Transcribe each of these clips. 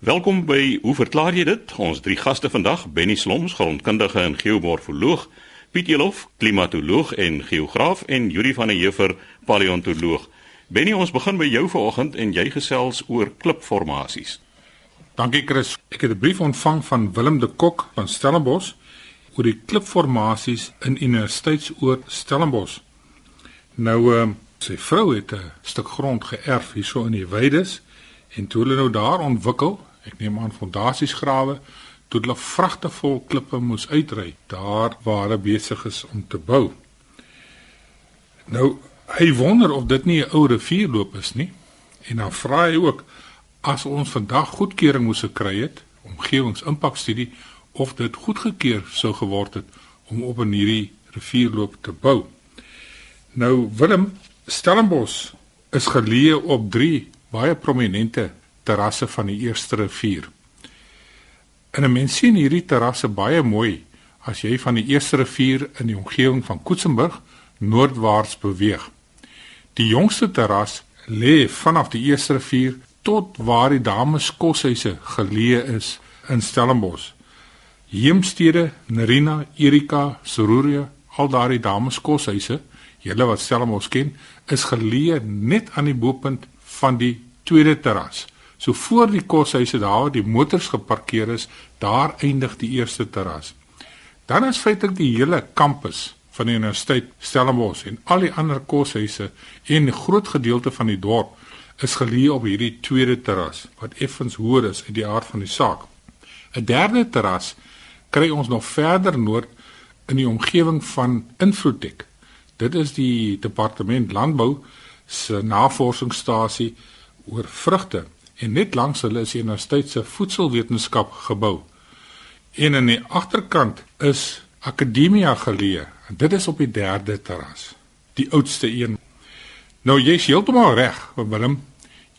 Welkom by Hoe verklaar jy dit? Ons drie gaste vandag, Benny Sloms, grondkundige en geomorfoloog, Piet Elof, klimatoloog en geograaf en Yuri van der Heever, paleontoloog. Benny, ons begin by jou vanoggend en jy gesels oor klipformasies. Dankie Chris. Ek het 'n brief ontvang van Willem de Kok van Stellenbosch oor die klipformasies in Universiteitsoord Stellenbosch. Nou uh, sy vrou het 'n stuk grond geërf hierso in die Weides en toe hulle nou daar ontwikkel, ek neem aan fondasiesgrawe, toe hulle vragte vol klippe moes uitry daar waar hulle besig is om te bou. Nou hy wonder of dit nie 'n ou rivierloop is nie. En dan vra hy ook as ons vandag goedkeuring moes gekry het, omgewingsimpakstudie of dit goedgekeur sou geword het om op 'n hierdie rivierloop te bou. Nou Willem Stellenbosch is geleë op 3 baie prominente terrasse van die eerste rivier. En 'n mens sien hierdie terrasse baie mooi as jy van die eerste rivier in die omgewing van Koetsenburg noordwaarts beweeg. Die jongste terras lê vanaf die eerste rivier tot waar die dames koshuise geleë is in Stellenbosch. Heemstede, Nerina, Erika, Sororia, al daardie dames koshuise, julle wat Stellenbosch ken, is geleë net aan die bopunt van die tweede terras. So voor die koshuise daar waar die motors geparkeer is, daar eindig die eerste terras. Dan is feitelik die hele kampus van die universiteit Stellenbosch en al die ander koshuise en 'n groot gedeelte van die dorp is geleë op hierdie tweede terras wat effens hoër is uit die aard van die saak. 'n Derde terras kry ons nog verder noord in die omgewing van Infrotek. Dit is die departement landbou se navorsingsstasie oor vrugte en net langs hulle is die universiteit se voedselwetenskap gebou. En aan die agterkant is Akademia geleë. Dit is op die derde terras, die oudste een. Nou jy's heeltemal reg, Willem.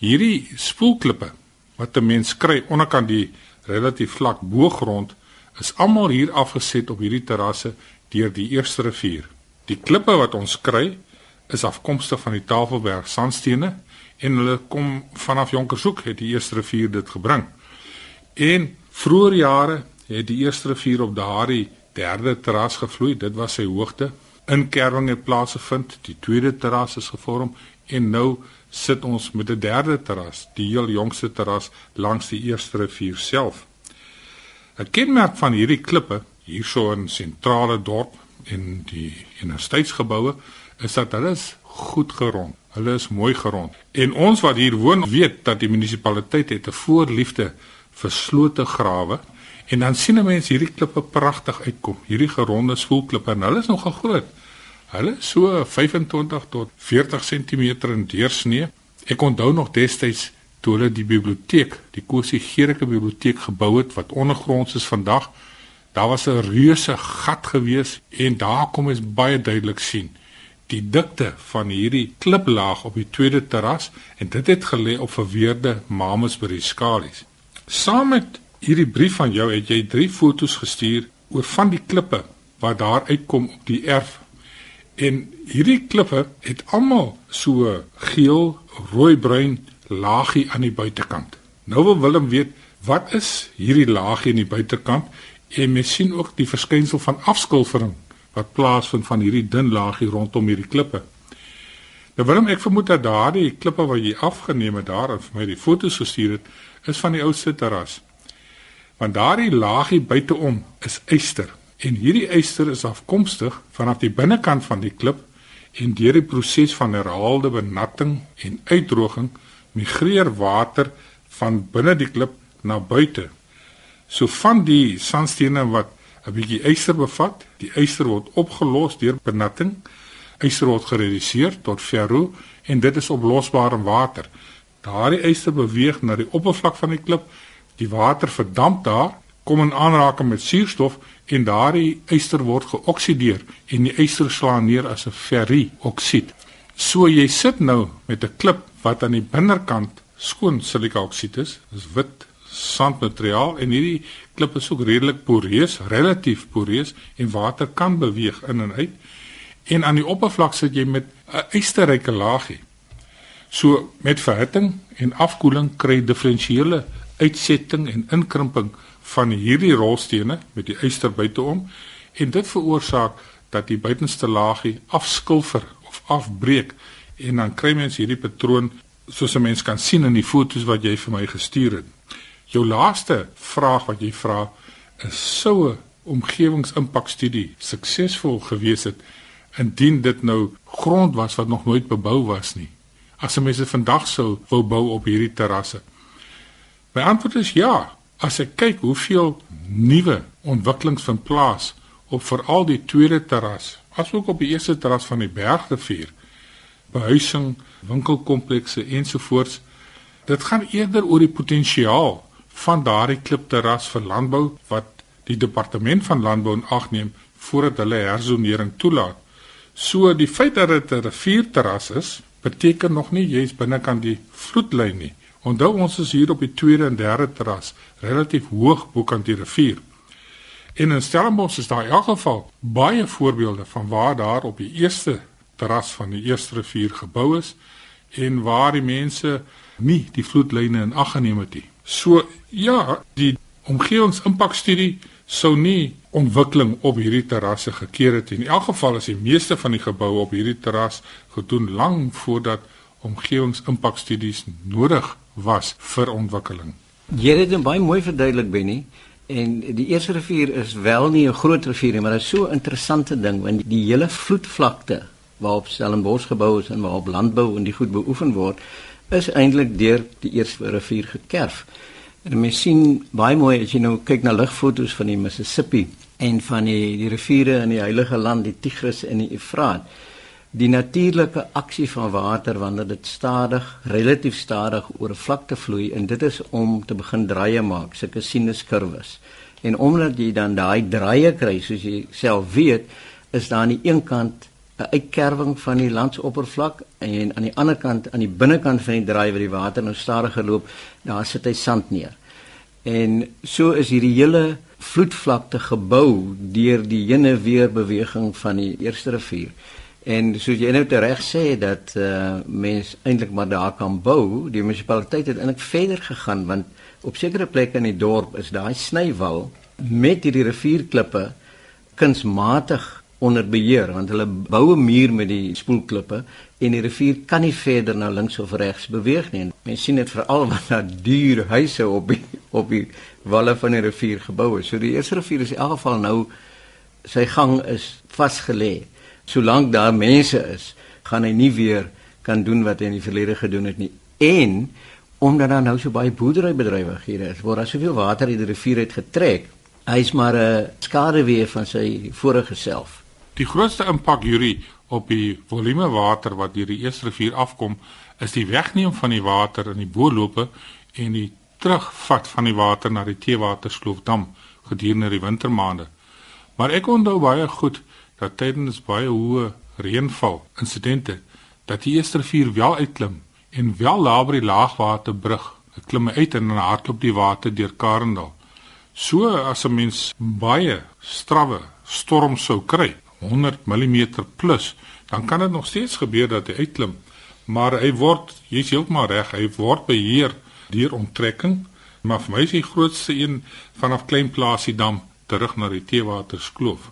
Hierdie spoelklippe wat 'n mens kry onderkant die relatief vlak boogrond is almal hier afgeset op hierdie terrasse deur die eerste rivier. Die klippe wat ons kry is afkomstig van die Tafelberg sandstene en hulle kom vanaf Jonkershoek het die eerste rivier dit gebring. En vroeër jare het die eerste rivier op daardie derde terras gevloei, dit was sy hoogte. Inkerwing het plaasgevind, die tweede terras is gevorm en nou sit ons met 'n derde terras, die heel jongste terras langs die eerste rivier self. 'n Kenmerk van hierdie klippe hierso in sentrale dorp en die universiteitsgeboue is dat hulle is goed gerond. Hulle is mooi gerond. En ons wat hier woon weet dat die munisipaliteit het 'n voorliefde vir slote grawe en dan sien 'n mens hierdie klippe pragtig uitkom. Hierdie geronde spoelklippe en hulle is nogal groot. Hulle is so 25 tot 40 cm in deursnee. Ek onthou nog destyds toe hulle die biblioteek, die Kosie Gericke biblioteek gebou het wat ondergronds is vandag, daar was 'n reuse gat gewees en daar kom ons baie duidelik sien die dikte van hierdie kliplaag op die tweede terras en dit het gelê op verweerde Mamasbury skalies. Saam met hierdie brief van jou het jy drie fotos gestuur oor van die klippe wat daar uitkom op die erf. En hierdie klippe het almal so geel, rooi-bruin laagie aan die buitekant. Nou wil Willem weet, wat is hierdie laagie aan die buitekant? En mens sien ook die verskynsel van afskilfering wat plaasvind van hierdie dun laagie rondom hierdie klippe. Nou Willem, ek vermoed dat daardie klippe wat jy afgeneem het daar en vir my die foto's gestuur het, is van die ou sitterras. Want daardie laagie buiteom is yster en hierdie yster is afkomstig vanaf die binnekant van die klip en deur die proses van herhaalde benatting en uitdroging migreer water van binne die klip na buite. So van die sandstene wat 'n bietjie yster bevat, die yster word opgelos deur benatting. Yster word gereduseer tot ferro en dit is oplosbaar in water. Daardie yster beweeg na die oppervlak van die klip. Die water verdamp daar, kom in aanraking met suurstof en daardie yster word geoksideer en die yster slaan neer as 'n ferrioksied. So jy sit nou met 'n klip wat aan die binnekant skoon silikaoksied is, is wit sandmateriaal en hierdie klip is ook redelik poreus, relatief poreus en water kan beweeg in en uit. En aan die oppervlak sit jy met 'n ysterryke laagie. So met verhitting en afkoeling kry jy diferensiële uitsetting en inkrimping van hierdie rolstene met die yster buiteom en dit veroorsaak dat die buitenste laagie afskilfer of afbreek en dan kry mens hierdie patroon soos 'n mens kan sien in die foto's wat jy vir my gestuur het. Jou laaste vraag wat jy vra is sou 'n omgewingsimpakstudie suksesvol gewees het indien dit nou grond was wat nog nooit bebou was nie. As mense vandag sou wou bou op hierdie terrasse. My antwoord is ja. As ek kyk hoeveel nuwe ontwikkelings vind plaas op veral die tweede terras, asook op die eerste terras van die Bergrivier, behuising, winkelkomplekse ensovoorts, dit gaan eerder oor die potensiaal van daardie klipterras vir landbou wat die departement van landbou in ag neem voordat hulle herzonering toelaat. So die feit dat dit 'n rivierterras is, beteken nog nie jy's binnekant die vloedlyn nie. Onthou ons is hier op die tweede en derde terras, relatief hoog bokant die rivier. En in Stellenbosch is daar in elk geval baie voorbeelde van waar daar op die eerste terras van die eerste rivier gebou is en waar die mense nie die vloedlyne in ag geneem het nie. So ja, die omgewingsimpakstudie sou nie ontwikkeling op hierdie terrasse gekeer het nie. In elk geval is die meeste van die geboue op hierdie terras gedoen lank voordat omgewingsimpakstudies nodig was vir ontwikkeling. Jy het dit baie mooi verduidelik Benny. En die eerste rivier is wel nie 'n groot rivier nie, maar dit is so 'n interessante ding want die hele vloedvlakte waarop Stellenbosch gebou is en waarop landbou en die goed beoefen word, is eintlik deur die eerste rivier gekerf. En mens sien baie mooi as jy nou kyk na ligfoto's van die Mississippi en van die die riviere in die Heilige Land, die Tigris en die Efraat. Die natuurlike aksie van water wanneer dit stadig, relatief stadig oor 'n vlakte vloei en dit is om te begin draaie maak, sulke sinuskurwes. En omdat jy dan daai draaie kry, soos jy self weet, is daar aan die een kant 'n uitkerwing van die landsoppervlak en aan die ander kant aan die binnekant van die draai waar die water nou stadiger loop, daar sit hy sand neer. En so is hierdie hele vloedvlakte gebou deur die heen en weer beweging van die eerste rivier. En soos jy nou reg sê dat uh, mens eintlik maar daar kan bou, die munisipaliteit het eintlik verder gegaan want op sekere plekke in die dorp is daai snywal met hierdie rivierklippe kunsmatig onder beheer want hulle bou 'n muur met die spoelklippe en die rivier kan nie verder na links of regs beweeg nie. Mense sien dit veral wanneer daar duur huise op die, op die walle van die rivier gebou is. So die eerste rivier is in elk geval nou sy gang is vasgelê. Solank daar mense is, gaan hy nie weer kan doen wat hy in die verlede gedoen het nie. En omdat daar nou so baie boerderybedrywighede is, word daar soveel water uit die rivier uit getrek. Hy is maar 'n skaduwee van sy vorige self. Die grootste impak hierdie op die volume water wat deur die Eerste rivier afkom, is die wegneem van die water in die boorlope en die terugvat van die water na die Teewatersloofdam gedurende die wintermaande. Maar ek onthou baie goed dat tydens baie hoë reënval insidente dat die Eerste rivier wel uitklim en wel naby die laagwaterbrug. Dit klim uit en dan hardloop die water deur Karendal. So as 'n mens baie strawwe storm sou kry, 100 mm plus, dan kan dit nog steeds gebeur dat hy uitklim. Maar hy word, jy's heeltemal reg, hy word beheer deur onttrekking, maar vir my is die grootste een vanaf Klein Plaasie dam terug na die Teewaterskloof.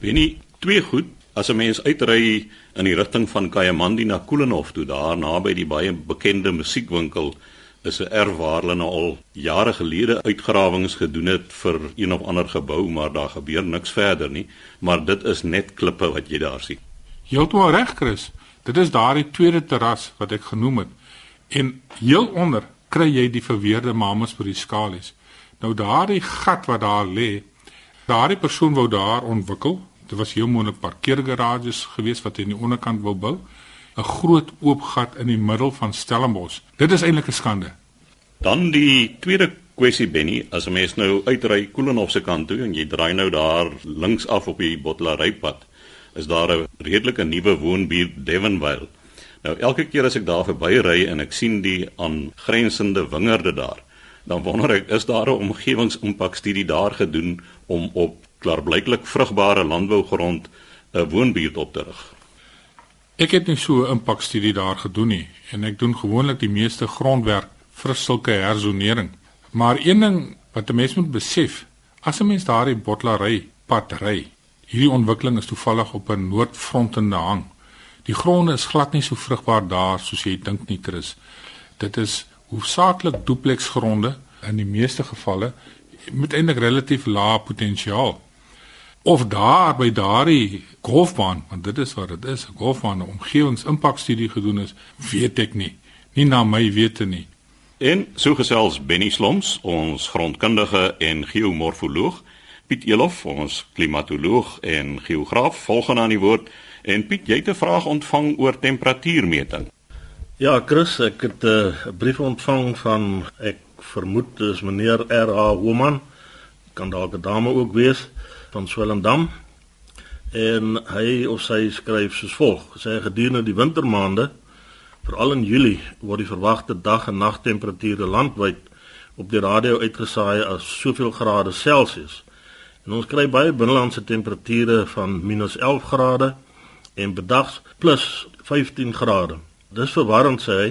Benny, twee goed as 'n mens uitry in die rigting van Kayamandi na Koelenhof toe daar naby die baie bekende musiekwinkel is 'n erf waar hulle nou al jare gelede uitgrawings gedoen het vir een of ander gebou, maar daar gebeur niks verder nie, maar dit is net klippe wat jy daar sien. Heeltemal reg, Chris. Dit is daardie tweede terras wat ek genoem het. En heel onder kry jy die verweerde mamas by die skalies. Nou daardie gat wat daar lê, daardie persoon wou daar ontwikkel. Dit was heel moontlik parkeergarages geweest wat hy in die onderkant wou bou. 'n groot oop gat in die middel van Stellenbosch. Dit is eintlik 'n skande. Dan die tweede kwessie Benny, as 'n mens nou uitry Koelenhof se kant toe en jy draai nou daar links af op die Bottelarypad, is daar 'n redelike nuwe woonbuurt Devonville. Nou elke keer as ek daar verbyry en ek sien die aangrensende wingerde daar, dan wonder ek is daar 'n omgewingsimpakstudie daar gedoen om op klaarblyklik vrugbare landbougrond 'n woonbuurt op te rig. Ek het nie so 'n impakstudie daar gedoen nie en ek doen gewoonlik die meeste grondwerk vir sulke herzonering. Maar een ding wat 'n mens moet besef, as 'n mens daardie bottelery pad ry, hierdie ontwikkeling is toevallig op 'n noordfrontende hang. Die gronde is glad nie so vrugbaar daar soos jy dink nie, Chris. Dit is hoofsaaklik duplex gronde in die meeste gevalle met eintlik relatief lae potensiaal. Of daar by daardie golfbaan, want dit is wat dit is, 'n golfbaan, 'n omgewingsimpakstudie gedoen is, weet ek nie. Nie na my wete nie. En so gesels Benny Sloms, ons grondkundige en geomorfoloog, Piet Elof, ons klimatoloog en geograaf, volgende aan die woord. En Piet, jy het 'n vraag ontvang oor temperatuurmeting. Ja, Chris, ek het eh, 'n uh, brief ontvang van ek vermoed dis meneer R.A. Homan. Kan dalk 'n dame ook wees van Swellendam. En hy of sy skryf soos volg: Sy gedurende die wintermaande, veral in Julie, word die verwagte dag en nagtemperature landwyd op die radio uitgesaai as soveel grade Celsius. En ons kry baie binnelandse temperature van -11 grade en bedags plus 15 grade. Dis verwarrend sê hy,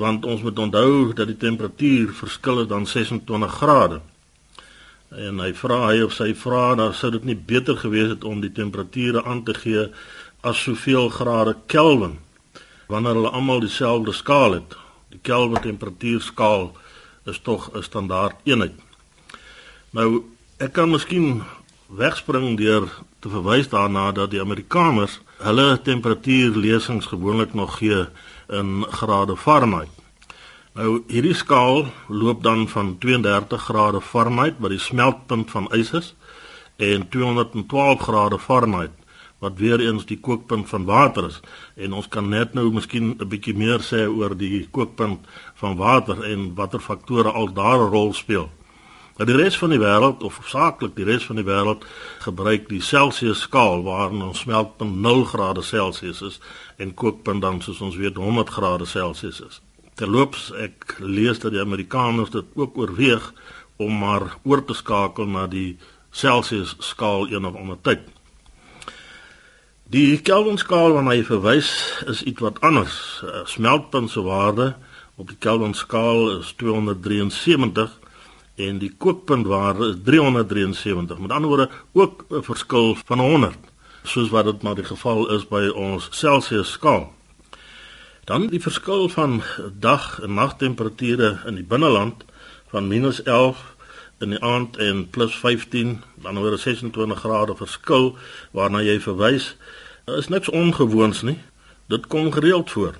want ons moet onthou dat die temperatuur verskil dan 26 grade. En hy vra hy of sy vra dan sou dit nie beter gewees het om die temperature aan te gee as soveel grade Kelvin wanneer hulle almal dieselfde skaal het. Die Kelvin temperatuurskaal is tog 'n standaard eenheid. Nou, ek kan miskien wegspring deur te verwys daarna dat die Amerikaners hulle temperatuurlesings gewoonlik nog gee in grade Fahrenheit. Nou hierdie skaal loop dan van 32 grade Fahrenheit wat die smeltpunt van ys is en 212 grade Fahrenheit wat weer eens die kookpunt van water is en ons kan net nou miskien 'n bietjie meer sê oor die kookpunt van water en watter faktore al daar 'n rol speel. Maar die res van die wêreld of saaklik die res van die wêreld gebruik die Celsius skaal waarin ons smeltpunt 0 grade Celsius is en kookpunt dan soos ons weet 100 grade Celsius is. Terloops ek lees dat die Amerikaners dit ook oorweeg om maar oor te skakel na die Celsius skaal een of ander tyd. Die Kelvin skaal waarna hy verwys is iets wat anders. Smeltpunt se waarde op die Kelvin skaal is 273 en die kookpuntwaarde is 373. Met ander woorde ook 'n verskil van 100, soos wat dit maar die geval is by ons Celsius skaal. Dan die verskil van dag en nagtemperature in die binneland van -11 in die aand en +15, dan oor 26 grade verskil waarna jy verwys, is niks ongewoons nie. Dit kom gereeld voor.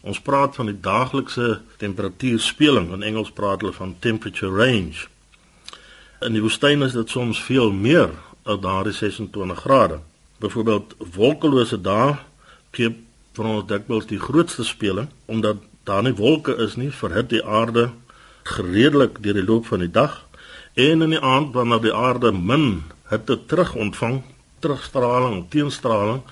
Ons praat van die daaglikse temperatuurspeling. In Engels praat hulle van temperature range. In die woestyn is dit soms veel meer as daardie 26 grade. Byvoorbeeld wolkelose dae gee vir ons dikwels die grootste speling omdat daar nie wolke is nie, verhit die aarde gereedelik deur die loop van die dag en in die aand wanneer die aarde min hitte terug ontvang, terugstraling, teenstraling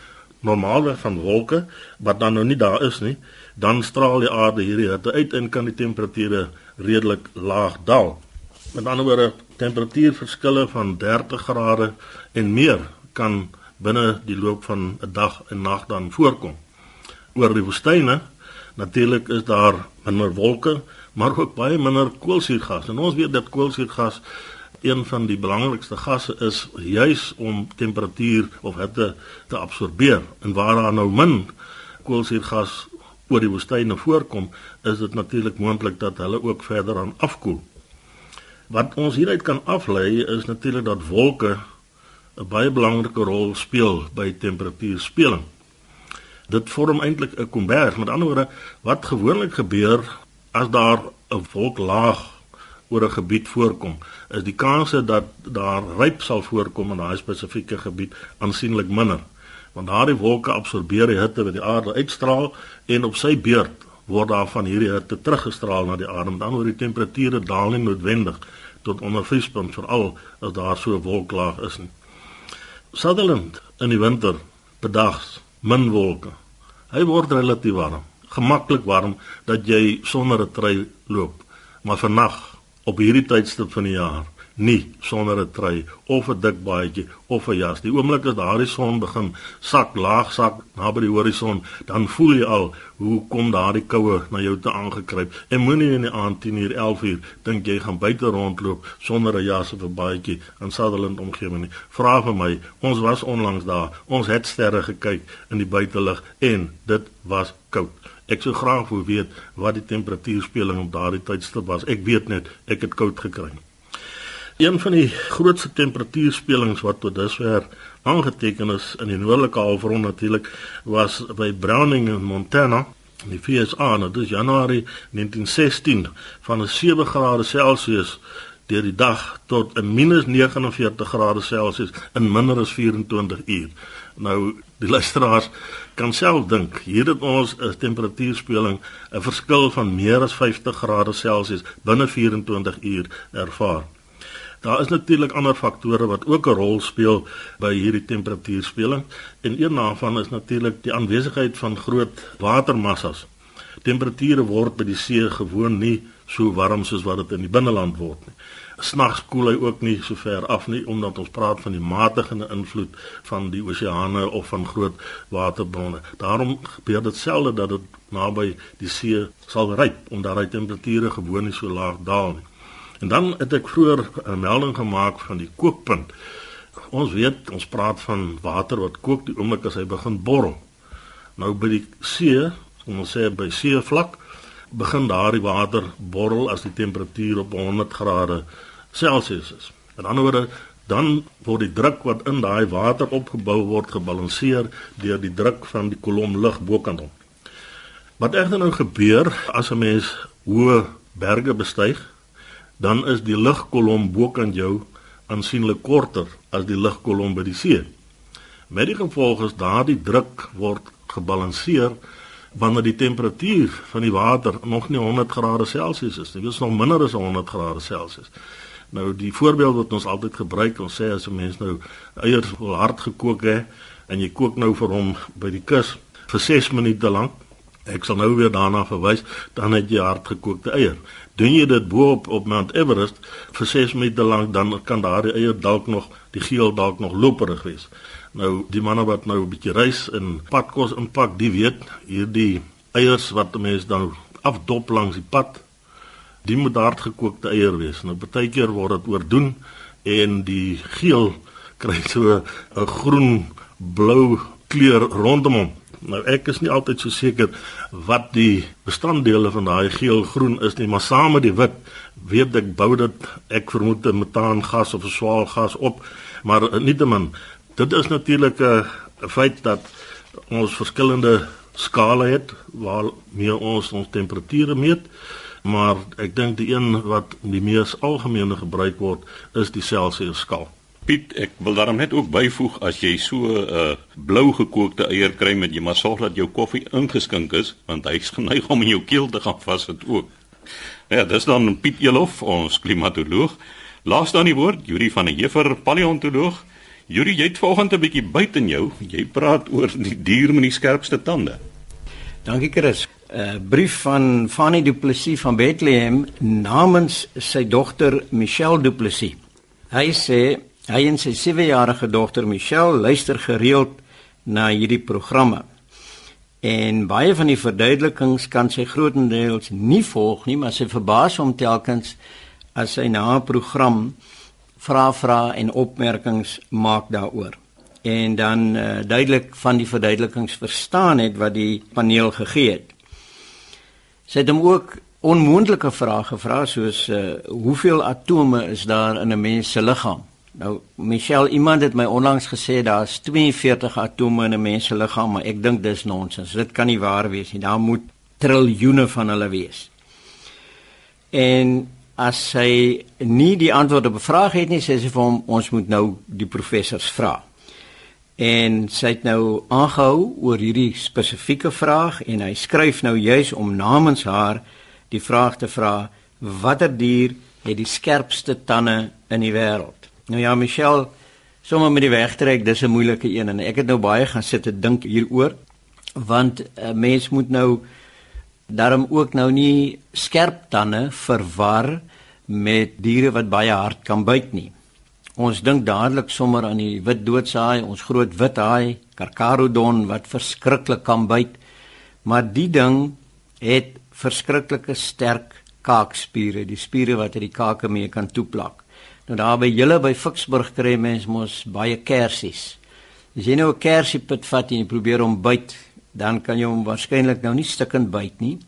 normaalweg van wolke wat dan nou nie daar is nie, dan straal die aarde hierdie hitte uit en kan die temperature redelik laag daal. Met ander woorde, temperatuurverskille van 30 grade en meer kan binne die loop van 'n dag en nag dan voorkom. Oor die woestyne natuurlik is daar minder wolke, maar ook baie minder koolsuurgas. En ons weet dat koolsuurgas een van die belangrikste gasse is juis om temperatuur of hitte te absorbeer. En waar daar nou min koolsuurgas oor die woestyne voorkom, is dit natuurlik moontlik dat hulle ook verder aan afkoel. Wat ons hieruit kan aflei is natuurlik dat wolke 'n baie belangrike rol speel by temperatuurspeling. Dit vorm eintlik 'n kombers. Met ander woorde, wat gewoonlik gebeur as daar 'n wolklaag oor 'n gebied voorkom, is die kanse dat daar ryp sal voorkom in daai spesifieke gebied aansienlik minder want daardie wolke absorbeer die hitte wat die aarde uitstraal en op sy beurt word daar van hierdie hitte teruggestraal na die aarde. Dan word die temperature daal nie noodwendig tot onder vriespunt veral as daar so 'n wolklaag is nie. Sutherland in die winter bedags min wolke. Hy word relatief warm, gemaklik warm dat jy sonder 'n trui loop. Maar vannag op hierdie tydstip van die jaar nie sonder 'n trui of 'n dik baadjie of 'n jas. Die oomblik as daardie son begin sak laag sak naby die horison, dan voel jy al hoe kom daardie koue na jou te aangekruip. En moenie in die aand 10:00 11:00 dink jy gaan buite rondloop sonder 'n jas of 'n baadjie in Sutherland omgewing nie. Vra vir my, ons was onlangs daar. Ons het sterre gekyk in die buitelug en dit was koud. Ek sou graag wou weet wat die temperatuurspeling op daardie tydstip was. Ek weet net ek het koud gekry. Een van die grootste temperatuurspelings wat tot dusver aangeteken is in die noordelike halfrond natuurlik was by Browning in Montana in die VSA en dit is Januarie 1916 van 'n 7 grade Celsius deur die dag tot 'n minus 49 grade Celsius in minder as 24 uur. Nou die luisteraars kan self dink, hier het ons 'n temperatuurspeling 'n verskil van meer as 50 grade Celsius binne 24 uur ervaar. Daar is natuurlik ander faktore wat ook 'n rol speel by hierdie temperatuurspeling en een daarvan is natuurlik die aanwesigheid van groot watermassas. Temperature word by die see gewoon nie so warm soos wat dit in die binneland word nie. Snags koel hy ook nie so ver af nie omdat ons praat van die matigende invloed van die oseane of van groot waterbronne. Daarom gebeur dit selde dat dit naby die see sal ryp omdat hy temperature gewoon nie so laag daal nie. En dan het ek vroeër 'n melding gemaak van die kookpunt. Ons weet, ons praat van water wat kook die oomblik as hy begin borrel. Nou by die see, ons sê by seevlak, begin daardie water borrel as die temperatuur op 100 grade Celsius is. En dan word dan word die druk wat in daai water opgebou word gebalanseer deur die druk van die kolom lug bokant hom. Wat egter nou gebeur as 'n mens hoë berge bestyg dan is die lugkolom bokant jou aansienlik korter as die lugkolom by die see. Met die gevolg is daardie druk word gebalanseer wanneer die temperatuur van die water nog nie 100 grade Celsius is nie, dis nog minder as 100 grade Celsius. Nou die voorbeeld wat ons altyd gebruik, ons sê as 'n mens nou eiers wil hard gekook het en jy kook nou vir hom by die kus vir 6 minute lank, ek sal nou weer daarna verwys, dan het jy hard gekookte eier doen jy dit bo op op Mount Everest vir 6 minute lank dan kan daardie eier dalk nog die geel dalk nog loperig wees. Nou die manne wat nou 'n bietjie reis en padkos inpak, die weet hierdie eiers wat mense dan afdop langs die pad, die moet hard gekookte eier wees. Nou partykeer word dit oordoen en die geel kry so 'n groen blou kleur rondom hom. Nou ek is nie altyd so seker wat die bestanddele van daai geel-groen is nie, maar saam met die wit weet ek bou dit ek vermoed 'n metaangas of 'n swaalgas op, maar nietemin dit is natuurlik 'n feit dat ons verskillende skale het waar meer ons ons temperature meet, maar ek dink die een wat die mees algemene gebruik word is die Celsius skaal. Piet, ek wil daarom net ook byvoeg as jy so 'n uh, blou gekookte eier kry met jy maar sorg dat jou koffie ingeskink is want hy's geneig om in jou keel te gaan vassit ook. Ja, dis dan Piet Elof, ons klimatoloog. Laaste aan die woord, Yuri van der Heever, paleontoloog. Yuri, jy het vanoggend 'n bietjie buite in jou. Jy praat oor die dier met die skerpste tande. Dankie Chris. 'n uh, Brief van Fanny Du Plessis van Bethlehem namens sy dogter Michelle Du Plessis. Hy sê Hy en sy 7-jarige dogter Michelle luister gereeld na hierdie programme. En baie van die verduidelikings kan sy grootendeels nie volg nie, maar sy verbaas hom telkens as sy na 'n program vra vra en opmerkings maak daaroor. En dan uh, duidelik van die verduidelikings verstaan het wat die paneel gegee het. Sy het hom ook onmoontlike vrae gevra soos uh, hoeveel atome is daar in 'n mens se liggaam? Nou Michelle, iemand het my onlangs gesê daar's 42 atome in 'n mens se liggaam, maar ek dink dis nonsens. Dit kan nie waar wees nie. Daar moet triljoene van hulle wees. En as sy nie die antwoord op 'n vraag het nie, sê sy vir hom ons moet nou die professors vra. En sy het nou aangehou oor hierdie spesifieke vraag en hy skryf nou juis om namens haar die vraag te vra: Watter dier het die skerpste tande in die wêreld? Nou ja, Michelle, sommer met die wegtrek, dis 'n moeilike een en ek het nou baie gaan sit en dink hieroor want 'n uh, mens moet nou daarom ook nou nie skerp tande verwar met diere wat baie hard kan byt nie. Ons dink dadelik sommer aan die wit doodshaai, ons groot wit haai, Carcharodon wat verskriklik kan byt. Maar die ding het verskriklike sterk kaakspiere, die spiere wat uit die kake mee kan toeplak. Nou daar by julle by Ficksburg kry mens mos baie kersies. As jy nou 'n kersiepit vat en jy probeer hom byt, dan kan jy hom waarskynlik nou nie stukkend byt nie.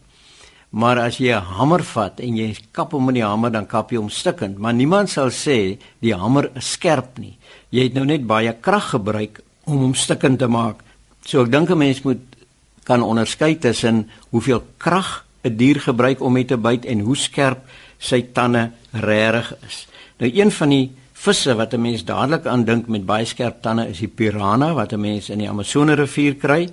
Maar as jy 'n hamer vat en jy kap hom met die hamer, dan kap jy hom stukkend, maar niemand sal sê die hamer is skerp nie. Jy het nou net baie krag gebruik om hom stukkend te maak. So ek dink 'n mens moet kan onderskei tussen hoeveel krag 'n dier gebruik om met te byt en hoe skerp sy tande regtig is. Nou een van die visse wat 'n mens dadelik aan dink met baie skerp tande is die piranha wat 'n mens in die Amazone rivier kry.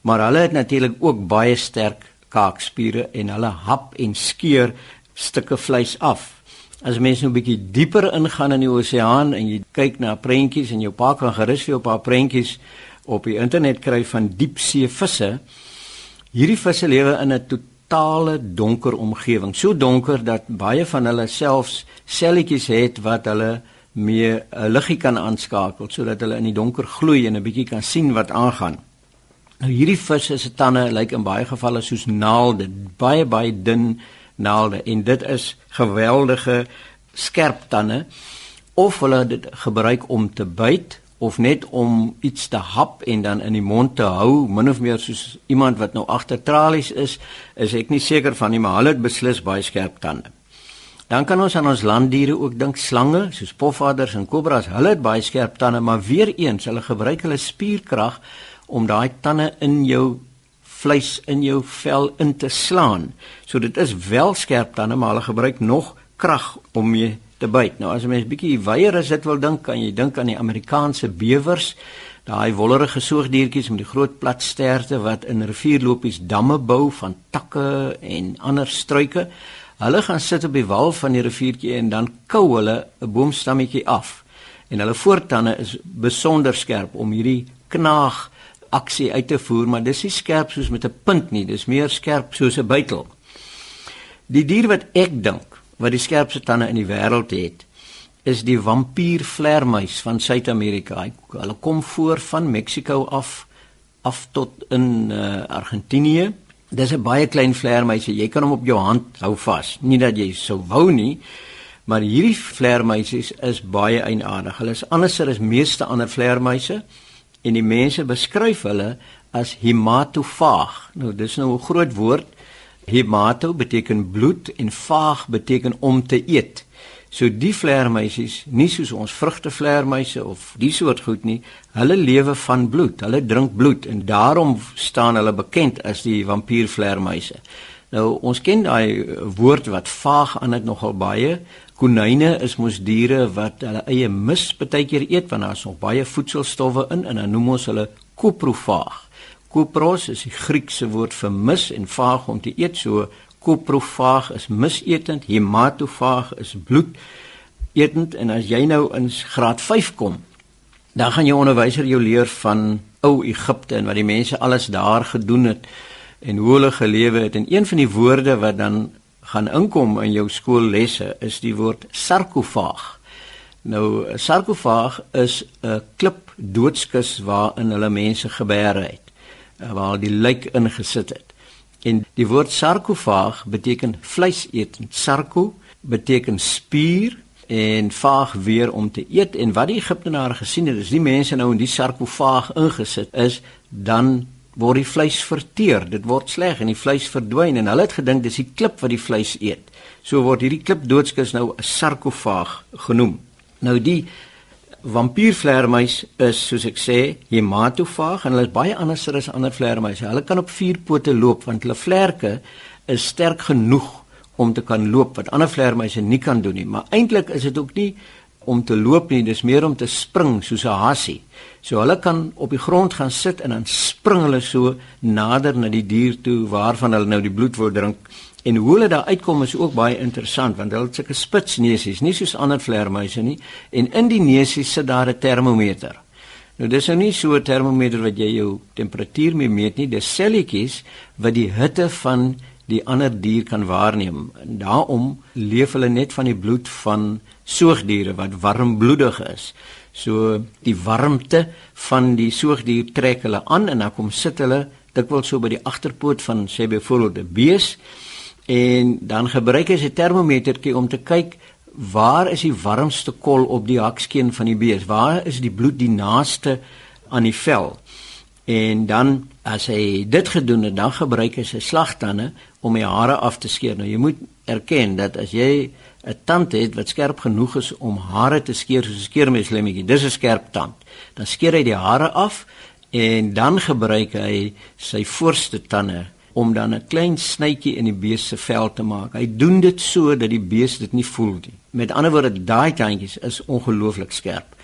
Maar hulle het natuurlik ook baie sterk kaakspiere en hulle hap en skeur stukke vleis af. As mense nou 'n bietjie dieper ingaan in die oseaan en jy kyk na prentjies en jou pa kan gerus vir jou 'n paar prentjies op die internet kry van diepsee visse. Hierdie visse lewe in 'n totale donker omgewing. So donker dat baie van hulle selfs selletjies het wat hulle mee 'n liggie kan aanskakel sodat hulle in die donker gloei en 'n bietjie kan sien wat aangaan. Nou hierdie visse se tande lyk in baie gevalle soos naalde, baie baie dun naalde en dit is geweldige skerp tande of hulle dit gebruik om te byt of net om iets te hap en dan in die mond te hou min of meer soos iemand wat nou agter tralies is is ek nie seker van nie maar hulle het beslis baie skerp tande dan kan ons aan ons landdiere ook dink slange soos pofaders en kobras hulle het baie skerp tande maar weer eens hulle gebruik hulle spierkrag om daai tande in jou vleis in jou vel in te slaan. So dit is wel skerp tande, maar hulle gebruik nog krag om mee te byt. Nou as 'n mens bietjie weier as dit wil dink, kan jy dink aan die Amerikaanse bewers, daai wollerige soogdiertjies met die groot plat sterte wat in rivierlopies damme bou van takke en ander struike. Hulle gaan sit op die wal van die riviertjie en dan kou hulle 'n boomstammetjie af. En hulle voortande is besonder skerp om hierdie knaag aksie uit te voer, maar dis nie skerp soos met 'n punt nie, dis meer skerp soos 'n bytel. Die dier wat ek dink wat die skerpste tande in die wêreld het, is die vampiervleermuis van Suid-Amerika. Hulle kom voor van Mexiko af af tot in uh, Argentinië. Dis 'n baie klein vleermuisie. Jy kan hom op jou hand hou vas. Nie dat jy sou wou nie, maar hierdie vleermuisies is baie eienaardig. Hulle is anderser as meeste ander vleermuise en die mense beskryf hulle as hematofaag. Nou dis nou 'n groot woord. Hemato beteken bloed en faag beteken om te eet. So die vleermuisies, nie soos ons vrugtevleermuise of die soort goed nie, hulle lewe van bloed. Hulle drink bloed en daarom staan hulle bekend as die vampiervleermuise. Nou ons ken daai woord wat vaag aan dit nogal baie. Konyne is mos diere wat hulle eie mis baie keer eet want daar is nog baie voedselstowwe in en dan noem ons hulle koprofaag. Kopros is die Griekse woord vir mis en faag om te eet. So koprofaag is misetend, hematofaag is bloed etend en as jy nou in graad 5 kom, dan gaan jou onderwyser jou leer van ou Egipte en wat die mense alles daar gedoen het en hoe hulle gelewe het en een van die woorde wat dan gaan inkom in jou skoollesse is die woord sarkofaag. Nou sarkofaag is 'n klip doodskus waarin hulle mense gebeere het, waar die lijk ingesit het. En die woord sarkofaag beteken vleis eet. Sarko beteken spier en vaag weer om te eet en wat die Egiptenare gesien het, is die mense nou in die sarkofaag ingesit is, dan word die vleis verteer. Dit word sleg en die vleis verdwyn en hulle het gedink dis die klip wat die vleis eet. So word hierdie klip doodskus nou 'n sarkofaag genoem. Nou die vampiervleermuis is soos ek sê hematofaag en hulle is baie anderser as ander vleermuise. Hulle kan op vier pote loop want hulle vlerke is sterk genoeg om te kan loop wat ander vleermuise nie kan doen nie. Maar eintlik is dit ook nie om te loop nie, dis meer om te spring soos 'n hassie. So hulle kan op die grond gaan sit en dan spring hulle so nader na die dier toe waarvan hulle nou die bloed wil drink. En hoe hulle daar uitkom is ook baie interessant want hulle het sulke spitsneusies, nie soos ander vleermuise nie. En in die neusie sit daar 'n termometer. Nou dis nou nie so 'n termometer wat jy jou temperatuur mee meet nie, dis selletjies wat die hitte van die ander dier kan waarneem. En daarom leef hulle net van die bloed van soogdiere wat warmbloedig is. So die warmte van die soogdier trek hulle aan en dan kom sit hulle dikwels so by die agterpoot van sê byvoorbeeld 'n bees en dan gebruik hy 'n termometertjie om te kyk waar is die warmste kol op die hakskeen van die bees? Waar is die bloed die naaste aan die vel? En dan as hy dit gedoen het, dan gebruik hy sy slagtande om die hare af te skeer. Nou jy moet erken dat as jy 'n tand het wat skerp genoeg is om hare te skeer soos 'n skeermeslemmetjie, dis 'n skerp tand. Dan skeer hy die hare af en dan gebruik hy sy voorste tande om dan 'n klein snytjie in die bees se vel te maak. Hy doen dit so dat die bees dit nie voel nie. Met ander woorde, daai tandjies is ongelooflik skerp.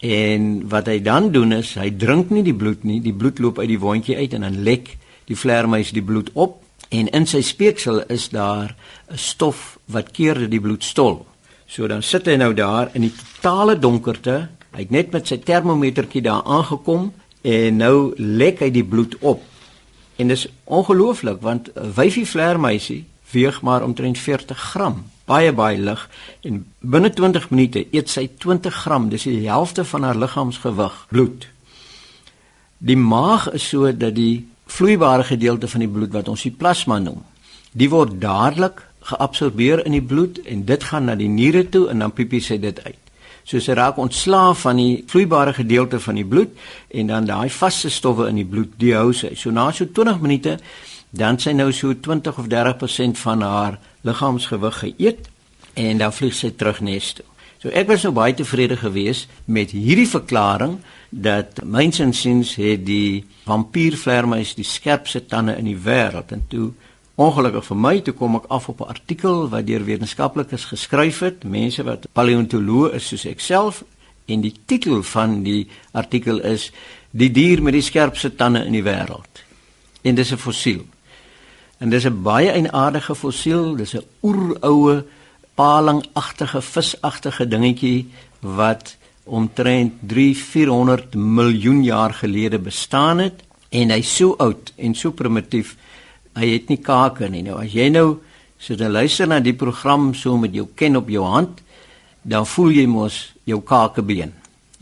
En wat hy dan doen is, hy drink nie die bloed nie, die bloed loop uit die wondjie uit en dan lek die vleermuis die bloed op en in sy speeksel is daar 'n stof wat keer dat die bloed stol. So dan sit hy nou daar in die totale donkerte. Hy het net met sy termometertjie daar aangekom en nou lek hy die bloed op. En dis ongelooflik want 'n wyfie vleermuisie weeg maar omtrent 40 gram, baie baie lig. En binne 20 minute eet sy 20 gram, dis die helfte van haar liggaamsgewig bloed. Die maag is so dat die vloeibare gedeelte van die bloed wat ons die plasma noem, die word dadelik geabsorbeer in die bloed en dit gaan na die niere toe en dan piepie sy dit uit soos hy raak ontslaaf van die vloeibare gedeelte van die bloed en dan daai vaste stowwe in die bloed dehou sy. So na so 20 minute dan sy nou so 20 of 30% van haar liggaamsgewig geëet en dan vlieg sy terug nes toe. So ek was nou baie tevrede geweest met hierdie verklaring dat myns insiens het die vampiervleermuis die skerpste tande in die wêreld en toe Ongelukkig vir my toe kom ek af op 'n artikel wat deur wetenskaplikes geskryf het, mense wat paleontoloë is soos ek self en die titel van die artikel is Die dier met die skerpste tande in die wêreld. En dis 'n fossiel. En dis 'n baie eienaardige fossiel, dis 'n oeroue palingagtige visagtige dingetjie wat omtrent 3-400 miljoen jaar gelede bestaan het en hy's so oud en so primitief hy het nie kake nie. Nou as jy nou so dan luister na die program so met jou ken op jou hand, dan voel jy mos jou kakebeen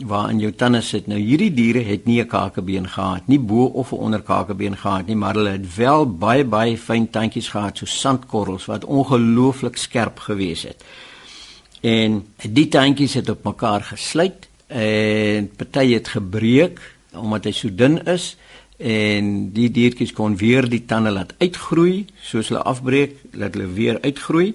waar in jou tande sit. Nou hierdie diere het nie 'n kakebeen gehad, nie bo of 'n onderkakebeen gehad nie, maar hulle het wel baie baie fyn tandjies gehad, so sandkorrels wat ongelooflik skerp gewees het. En die tandjies het op mekaar gesluit en party het gebreek omdat hy so dun is en die diertjies kon weer die tande laat uitgroei soos hulle afbreek laat hulle weer uitgroei.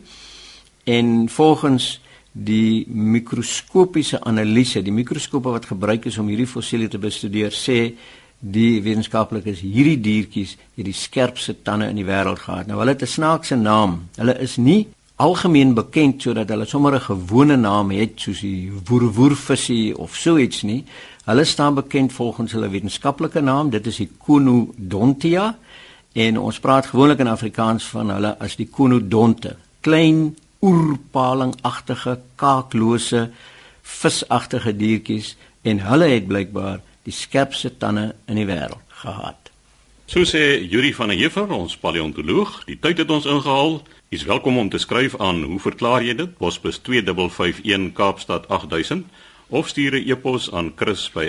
En volgens die mikroskopiese analise die mikroskope wat gebruik is om hierdie fossiele te bestudeer sê die wetenskaplikes hierdie diertjies het die skerpste tande in die wêreld gehad. Nou hulle het 'n snaakse naam. Hulle is nie algemeen bekend sodat hulle sommer 'n gewone naam het soos die woerwoervisie of so iets nie Hulle staan bekend volgens hulle wetenskaplike naam, dit is die Conodontia en ons praat gewoonlik in Afrikaans van hulle as die Conodonte. Klein oerpalingagtige, kaaklose, visagtige diertjies en hulle het blykbaar die skerpste tande in die wêreld gehad. So sê Yuri van der Heever, ons paleontoloog, die tyd het ons ingehaal. Jy is welkom om te skryf aan hoe verklaar jy dit? Posbus 2551 Kaapstad 8000 of stuur 'n e-pos aan chris@rsg.co.za